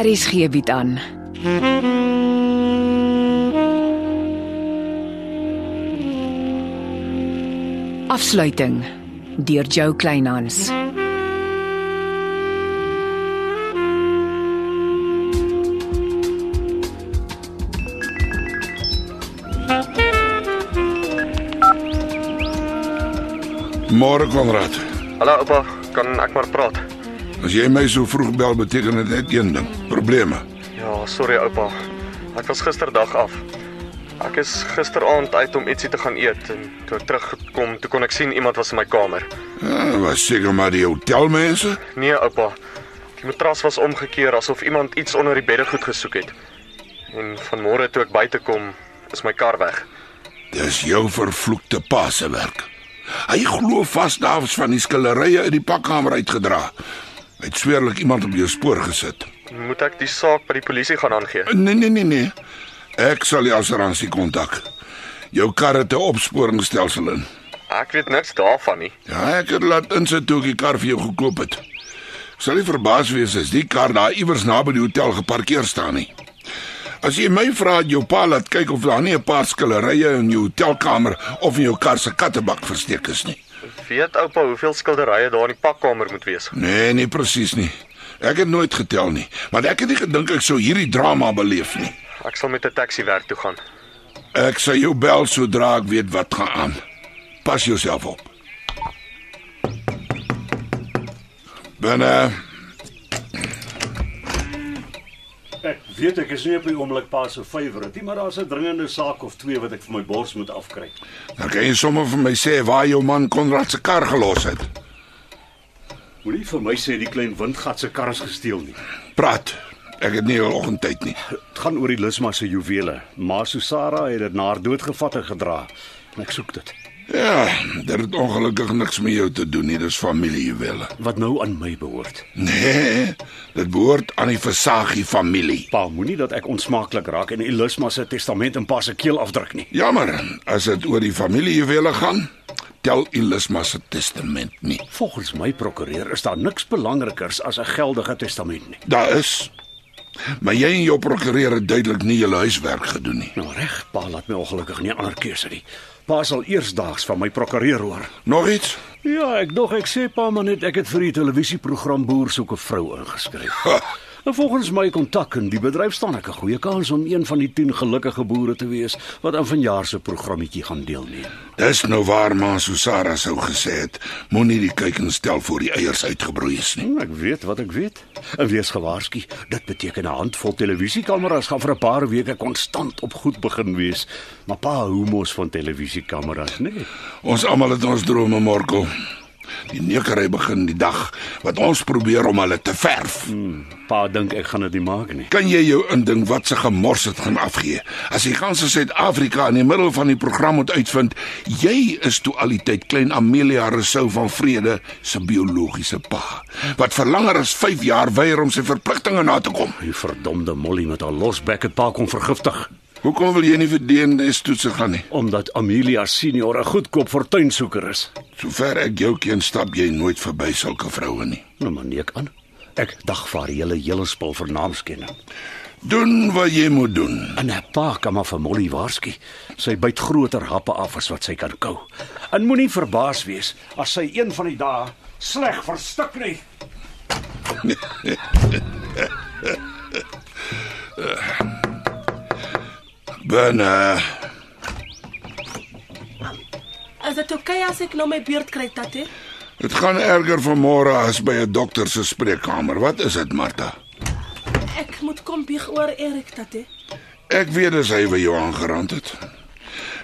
RSG bied aan. Afsluiting deur Jo Kleinhans. Môre Konrad. Hallo oupa, kan ek maar praat? As jy my so vroeg bel, beteken dit net een ding: probleme. Ja, sorry oupa. Ek was gisterdag af. Ek is gisteraand uit om ietsie te gaan eet en toe ek teruggekom, toe kon ek sien iemand was in my kamer. Ja, was seker maar die hotelmense. Nee oupa. Die matras was omgekeer asof iemand iets onder die beddegoed gesoek het. En vanmôre toe ek buite kom, is my kar weg. Dis jou vervloekte pa se werk. Hy glo vas daar was van die skillerye uit die pakkamer uitgedra. Hy het sweerlik iemand op jou spoor gesit. Moet ek die saak by die polisie gaan aangee? Nee nee nee nee. Ek sal die assuransie kontak. Jou kar het 'n opsporingsstelsel in. Ek weet niks daarvan nie. Ja, ek het laat insit toe ek die kar vir jou gekoop het. Ek sal nie verbaas wees as die kar daar iewers naby die hotel geparkeer staan nie. As jy my vra, het jou pa laat kyk of daar nie 'n paar skillerye in jou hotelkamer of in jou kar se kattebak versteek is nie. Weet oupa hoeveel skilderye daar in die pakkamer moet wees? Nee, nie presies nie. Ek het nooit getel nie, maar ek het nie gedink ek sou hierdie drama beleef nie. Ek sal met 'n taxi werk toe gaan. Ek sal jou bel sodra ek weet wat gaan aan. Pas jouself op. Binne. Ek weet ek is nie op die oomblik pa se favourite nie, maar daar's 'n dringende saak of twee wat ek vir my bors moet afkry. Dan kan jy sommer vir my sê waar jou man Konrad se kar gelos het. Moenie vir my sê die klein windgat se kar is gesteel nie. Praat. Ek het nie 'n oggend tyd nie. Dit gaan oor die Lusma se juwele. Ma Susara het dit na haar dood gevat en gedra. En ek soek dit. Ja, dit het ongelukkig niks met jou te doen nie, dis familiejuwele. Wat nou aan my behoort. Nee, dit behoort aan die Versaghi familie. Pa, moenie dat ek onsmaaklik raak en Elisma se testament in pa se keel afdruk nie. Jammer, as dit oor die familiejuwele gaan, tel Elisma se testament nie. Volgens my prokureur is daar niks belangrikers as 'n geldige testament nie. Daar is Maar jy en jou prokureur het duidelik nie julle huiswerk gedoen nie. Nou reg, pa laat my ongelukkig nie ander keuse nie. Pa sal eersdaags van my prokureur hoor. Nog iets? Ja, ek dog ek sê pa maar net ek het vir die televisieprogram Boer soek 'n vrou ingeskryf. Ha, En volgens my kontak in die bedryf staan ek 'n goeie kans om een van die 10 gelukkige boere te wees wat aan vanjaar se programmetjie gaan deelneem. dis nou waar ma Susara sou gesê het, moenie die kuikens stel voor die eiers uitgebroei is nie. Hm, Ek weet wat ek weet. En wees gewaarsku, dit beteken 'n handvol televisiekameras gaan vir 'n paar weke konstant op goed begin wees. Maar pa hou mos van televisiekameras, nee. Ons almal het ons drome, Morkel. Die nekery begin die dag wat ons probeer om hulle te verf. Pa dink ek gaan dit nie maak nie. Kan jy jou indink wat se gemors dit gaan afgee? As die ganse Suid-Afrika in die middel van die program moet uitvind, jy is toe al die tyd klein Amelia Rousseau van Vrede se biologiese pa, wat vir langer as 5 jaar weier om sy verpligtinge na te kom. Die verdomde Molly met haar losbek het pa kom vergiftig. Hoekom wil jy nie vir DNS toetse gaan nie? Omdat Amelia senior 'n goedkoop fortuinsoeker is. Sover ek jou ken, stap jy nooit verby sulke vroue nie. Nou maar neek aan. Ek dagvaar hele hele spul vir naamskenning. Doen wat jy moet doen. En 'n pa kan maar vir Molly waarsku. Sy byt groter happe af as wat sy kan kou. En moenie verbaas wees as sy een van die dae sleg verstik nie. Binne. Is dit oukei okay as ek nou my beurt kry, tatte? Dit gaan erger vanmôre as by 'n dokter se spreekkamer. Wat is dit, Martha? Ek moet kom bieg oor Erik, tatte. Ek weet dis hy wat jou aangerand het.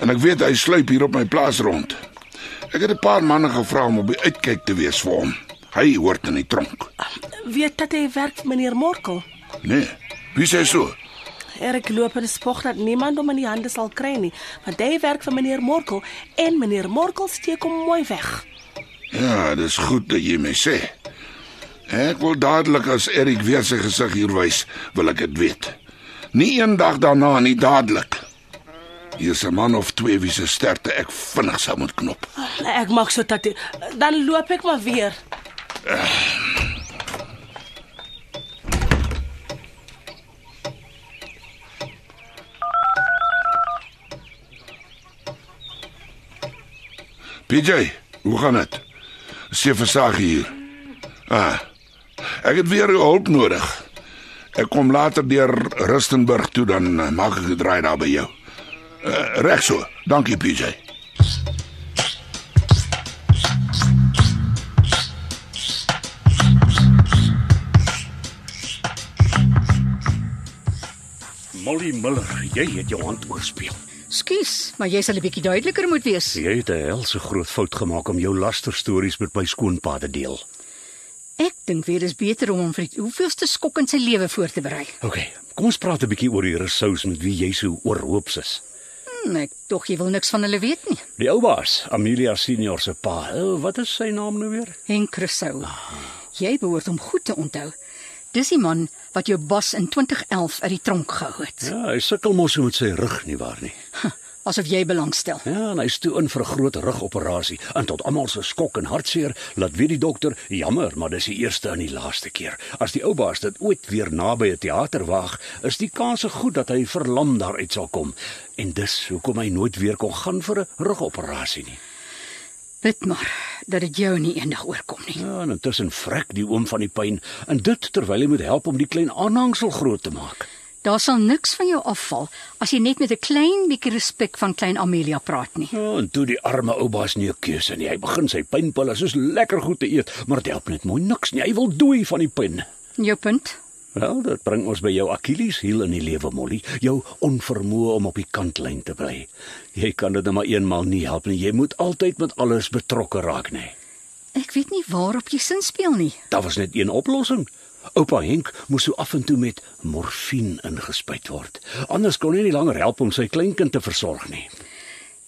En ek weet hy sluip hier op my plaas rond. Ek het 'n paar manne gevra om op die uitkyk te wees vir hom. Hy hoort in die tronk. Weet tatte hy werk vir meneer Morkel? Nee. Wie sê so? Erik loop en spog dat niemand hom in die hande sal kry nie, want hy werk vir meneer Morkel en meneer Morkel steek hom mooi weg. Ja, dis goed dat jy my sê. Ek wil dadelik as Erik weer sy gesig hier wys, wil ek dit weet. Nie eendag daarna nie dadelik. Hier is 'n man of twee wie se sterte ek vinnig sou moet knop. Ek maak so tatte. Dan loop ek maar weer. PJ, hoe gaan dit? Sê versag hier. Ah. Ek het weer hulp nodig. Ek kom later deur Rustenburg toe dan maak ek 'n draai daar by jou. Uh, reg so. Dankie PJ. Molly Miller, jy het jou hand oorspeel. Skus, maar jy sal 'n bietjie duideliker moet wees. Jy het 'n helse groot fout gemaak om jou lasterstories met my skoonpa te deel. Ek dink weer is beter om hom vir die hoeveelste skok in sy lewe voor te berei. OK, kom ons praat 'n bietjie oor die resous met wie jy so oorhoops is. Hm, ek tog jy wil niks van hulle weet nie. Die ou baas, Amelia senior se pa. Oh, wat is sy naam nou weer? Henk Crusoe. Jy behoort hom goed te onthou. Dis die man wat jou bas in 2011 uit die tronk gehou het. Ja, hy sukkel mos met sy rug nie waar nie. Asof jy belangstel. Ja, en hy's toe in vir 'n groot rugoperasie. En tot almal se skok en hartseer, laat weet die dokter, jammer, maar dis die eerste en die laaste keer. As die ou baas dit ooit weer naby 'n teater waag, is die kanse goed dat hy verlam daaruit sal kom. En dis hoekom hy nooit weer kon gaan vir 'n rugoperasie nie. Bid maar dat dit jou nie eendag oorkom nie. Ja, en intussen vrek die oom van die pyn en dit terwyl hy moet help om die klein aanhangsel groot te maak. Daar sal niks van jou afval as jy net met 'n klein bietjie respek van klein Amelia praat nie. Ja, en toe die arme ou baas nie 'n keuse nie. Hy begin sy pynpille soos lekker goed te eet, maar dit help net mooi niks nie. Hy wil dooi van die pyn. Jou punt? Wel, dit bring ons by jou Achilleshiel in die lewe, Molly. Jou onvermoë om op die kantlyn te bly. Jy kan dit net maar eenmal nie help nie. Jy moet altyd met alles betrokke raak, nê. Ek weet nie waarop jy sin speel nie. Daar was net een oplossing. Oupa Henk moes so af en toe met morfine ingespuit word. Anders kon hy nie langer help om sy kleinkind te versorg nie.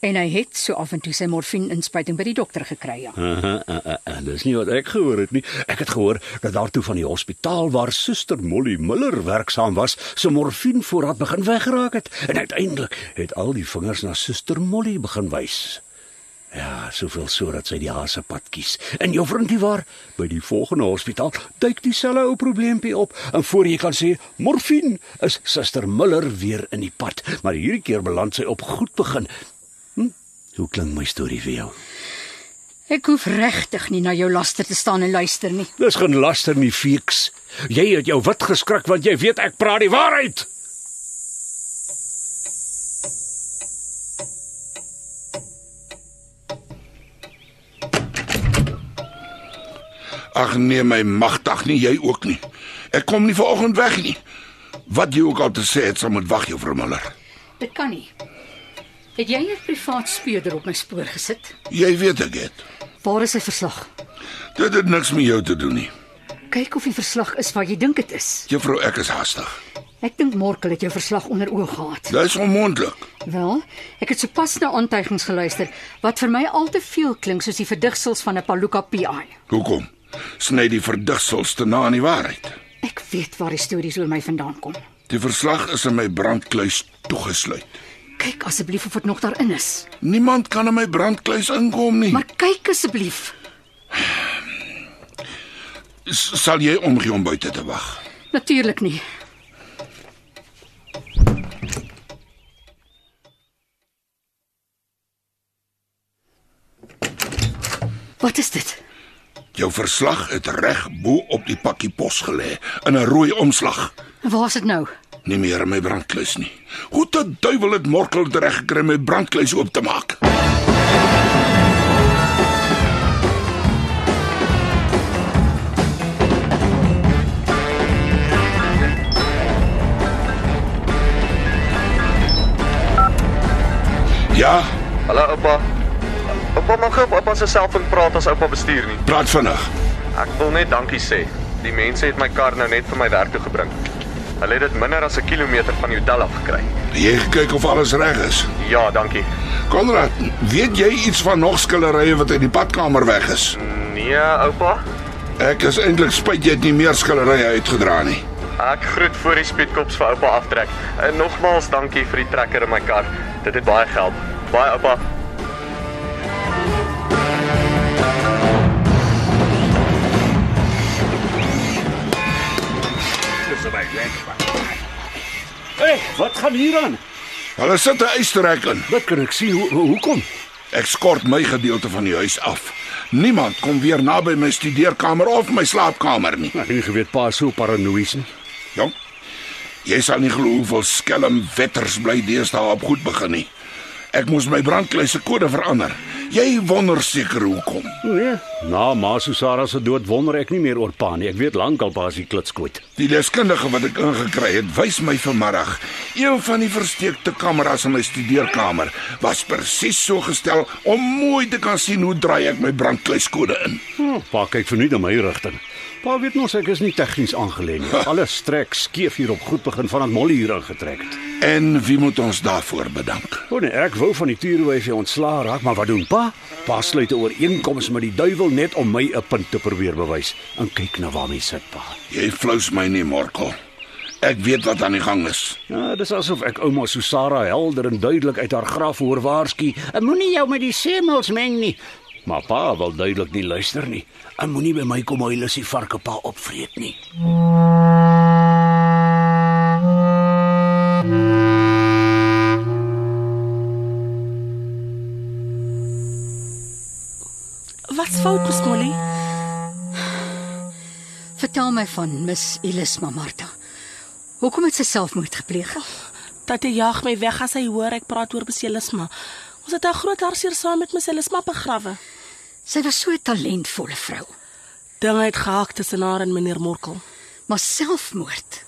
En hy het so af en toe sy morfine-inspuiting by die dokter gekry, ja. Aha, uh, uh, uh, dis nie wat ek gehoor het nie. Ek het gehoor dat daartoe van die hospitaal waar Suster Molly Miller werksaam was, se morfinevoorraad begin weggeraak het en uiteindelik het al die vingers na Suster Molly begin wys. Ja, soveel sodat sy die haase pad kies. En jou vriendie waar by die volgende hospitaal duik dieselfde ou probleempie op en voor jy kan sê morfine is Suster Miller weer in die pad, maar hierdie keer beland sy op goed begin. Hm? Hoe klink my storie vir jou? Ek hoef regtig nie na jou laster te staan en luister nie. Dis geen laster nie, feeks. Jy het jou wit geskrik want jy weet ek praat die waarheid. Ag nee, my magtig nie, jy ook nie. Ek kom nie vanoggend weg nie. Wat jy ook al te sê het, sal moet wag juffrou Miller. Dit kan nie. Het jy 'n privaat speurder op my spoor gesit? Jy weet ek het. Waar is sy verslag? Dit het niks met jou te doen nie. Kyk of die verslag is wat jy dink dit is. Juffrou, ek is haastig. Ek dink Morkel het jou verslag onder oog gehad. Dit is onmoontlik. Wel, ek het sopas na aantuigings geluister wat vir my al te veel klink soos die verdigsels van 'n Paluka PI. Hoekom? Sny die verdigsels te na aan die waarheid. Ek weet waar die stories oor my vandaan kom. Die verslag is in my brandkluis toegesluit. Kyk asseblief of dit nog daarin is. Niemand kan in my brandkluis inkom nie. Maar kyk asseblief. Sal jy omgee om buite te wag? Natuurlik nie. Wat is dit? Jou verslag het reg bo op die pakkie pos gelê in 'n rooi omslag. Waar is dit nou? Nie meer in my brandkluis nie. Hoe te duiwel het Morkel dit reg gekry om my brandkluis oop te maak? Ja, Hallo oupa. Oupa mag op oupa se selfoon praat as oupa bestuur nie. praat vinnig. Ek wil net dankie sê. Die mense het my kar nou net vir my werk toe gebring. Hulle het dit minder as 'n kilometer van die hotel af gekry. Jy gekyk of alles reg is. Ja, dankie. Konrad, weet jy iets van nog skillerye wat uit die badkamer weg is? Nee, oupa. Ek is eintlik spyt jy het nie meer skillerye uitgedra nie. Ek groet voor die speedkops vir oupa aftrek. En nogmaals dankie vir die trekker in my kar. Dit het baie gehelp. Baie oupa. Wat gaan hier aan? Hulle sit 'n ysterrek in. Wat kan ek sien? Hoe hoe- hoekom? Ek skort my gedeelte van die huis af. Niemand kom weer naby my studeerkamer of my slaapkamer nie. Het nie geweet pa so paranoïes nie. Jong. Jy sal nie glo hoeveel skelm wetters bly deesdae op goed begin nie. Ek moes my brandkluise kode verander. Jy wonder seker hoekom. Nee, na ma Susara se dood wonder ek nie meer oor pa nie. Ek weet lankal pa is die klitskoot. Die deskundige wat ek ingekry het, wys my vanmiddag een van die versteekte kameras in my studeerkamer was presies so gestel om mooi te kan sien hoe draai ek my brandkluiskode in. Hm, pa kyk vernuut in my rigting. Pa weet mos ek is nie tegnies aangelê nie. Alles trek skeef hier op goed begin vandat Molly hier ingetrek het. En wie moet ons daarvoor bedank? O nee, ek wou van die tuurwyfie ontslaa raak, maar wat doen pa? Pa sluit 'n ooreenkoms met die duiwel net om my 'n punt te probeer bewys. En kyk na waarmee sit pa. Jy flous my nie, Morkel. Ek weet wat aan die gang is. Ja, dis asof ek ouma Susara helder en duidelik uit haar graf hoor waarsku. "En Moenie jou met die semels meng nie." Maar pa wil duidelik nie luister nie. En moenie by my kom huil as die varke pa opvreet nie. Wat's fout, Miss Molly? Vertel my van Miss Elisma Martha. Hoekom het sy selfmoord gepleeg? Tatie jaag my weg as hy hoor ek praat oor Miss Elisma. Ons het haar groot hartseer saam met Miss Elisma begrawe. Sy was so 'n talentvolle vrou, Dinge het gehaak tussen haar en meneer Morkel. maar selfmoord.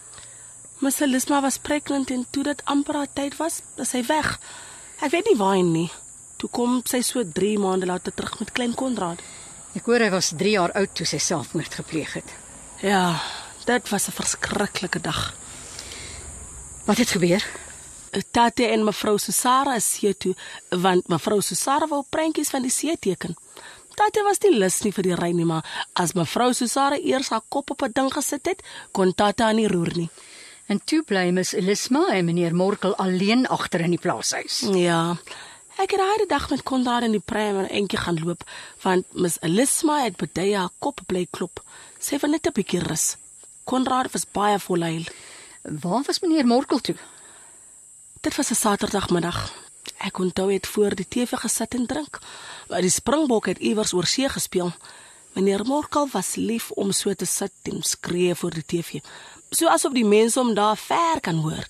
Miss Elisma was pregnant en toe dit amper haar tyd was, is sy weg. Ek weet nie waarheen nie. Toe kom sy so 3 maande later terug met klein Konrad. Ek hoor hy was 3 jaar oud toe sy selfmoord gepleeg het. Ja, dit was 'n verskriklike dag. Wat het gebeur? Tate en mevrou Susara is see toe want mevrou Susara wou prentjies van die see teken. Tate was nie lus nie vir die ry nie, maar as mevrou Susara eers haar kop op 'n ding gesit het, kon Tate aan nie roer nie. En toe bly Miss Elisma en meneer Morkel alleen agter in die plaashuis. Ja. Ek het daai dag met Konrad in die pram en eentjie gaan loop want Miss Elisma het bedui haar kop bly klop. Sy wil net 'n bietjie rus. Konrad was baie vol huil. Waar was meneer Morkel toe? Dit was 'n Saterdagmiddag. Ek onthou het voor die TV gesit en drink. Maar die Springbok het iewers oor see gespeel. Meneer Morkel was lief om so te sit en skree voor die TV. So asof die mense hom daar ver kan hoor.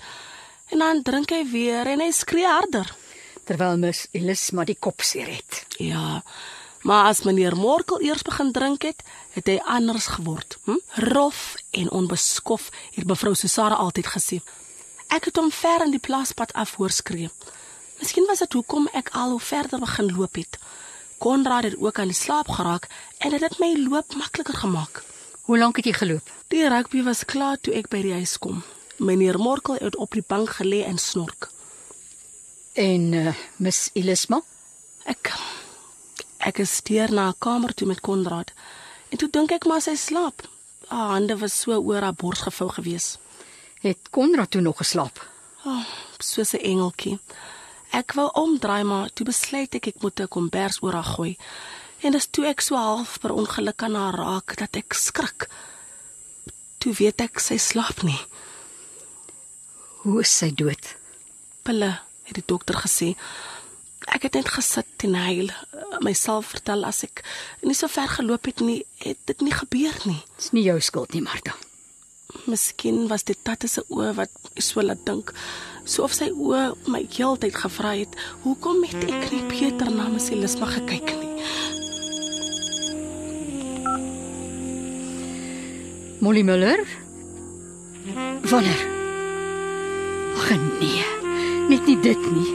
En dan drink hy weer en hy skree harder. Terwyl Miss Elisma die kop seer het. Ja. Maar as meneer Morkel eers begin drink het, het hy anders geword. Hm? Rof en onbeskof het mevrou Susara altyd gesê. Ek het hom ver in die plaaspad af hoor skree. Miskien was dit hoekom ek al hoe verder begin loop het. Konrad het ook aan die slaap geraak en dit het my loop makliker gemaak. Hoe lank het jy geloop? Die rugby was klaar toe ek by die huis kom. Meneer Morkel het op die bank gelê en snork. En uh, Miss Elisma? Ek ek is steur na haar kamer toe met Konrad. En toe dink ek maar sy slaap. Haar hande was so oor haar bors gevou gewees. Het Konrad toe nog geslaap? Oh, soos 'n engeltjie. Ek wou omdraai maar toe besluit ek ek moet 'n kombers oor haar gooi. En dis toe ek so half per ongeluk aan haar raak dat ek skrik. Toe weet ek sy slaap nie. Hoe is sy dood? Pille, het die dokter gesê. Ek het net gesit en huil, myself vertel as ek nie so ver geloop het nie, het dit nie gebeur nie. Dis nie jou skuld nie, Martha. Miskien was dit tatte se oë wat so laat dink. So of sy oë my heeltyd gevra het, hoekom het ek nie Pieter na my Elisma gekyk nie? Molly Muller? Wanneer? Ag nee. Net nie dit nie.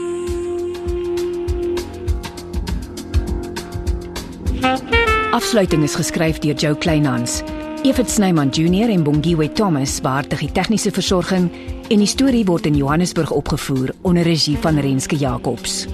Afsluiting is geskryf deur Jo Kleinhans. Evit Snyman Junior en Bongwe Thomas beheer die tegniese versorging en die storie word in Johannesburg opgevoer onder regie van Renske Jacobs.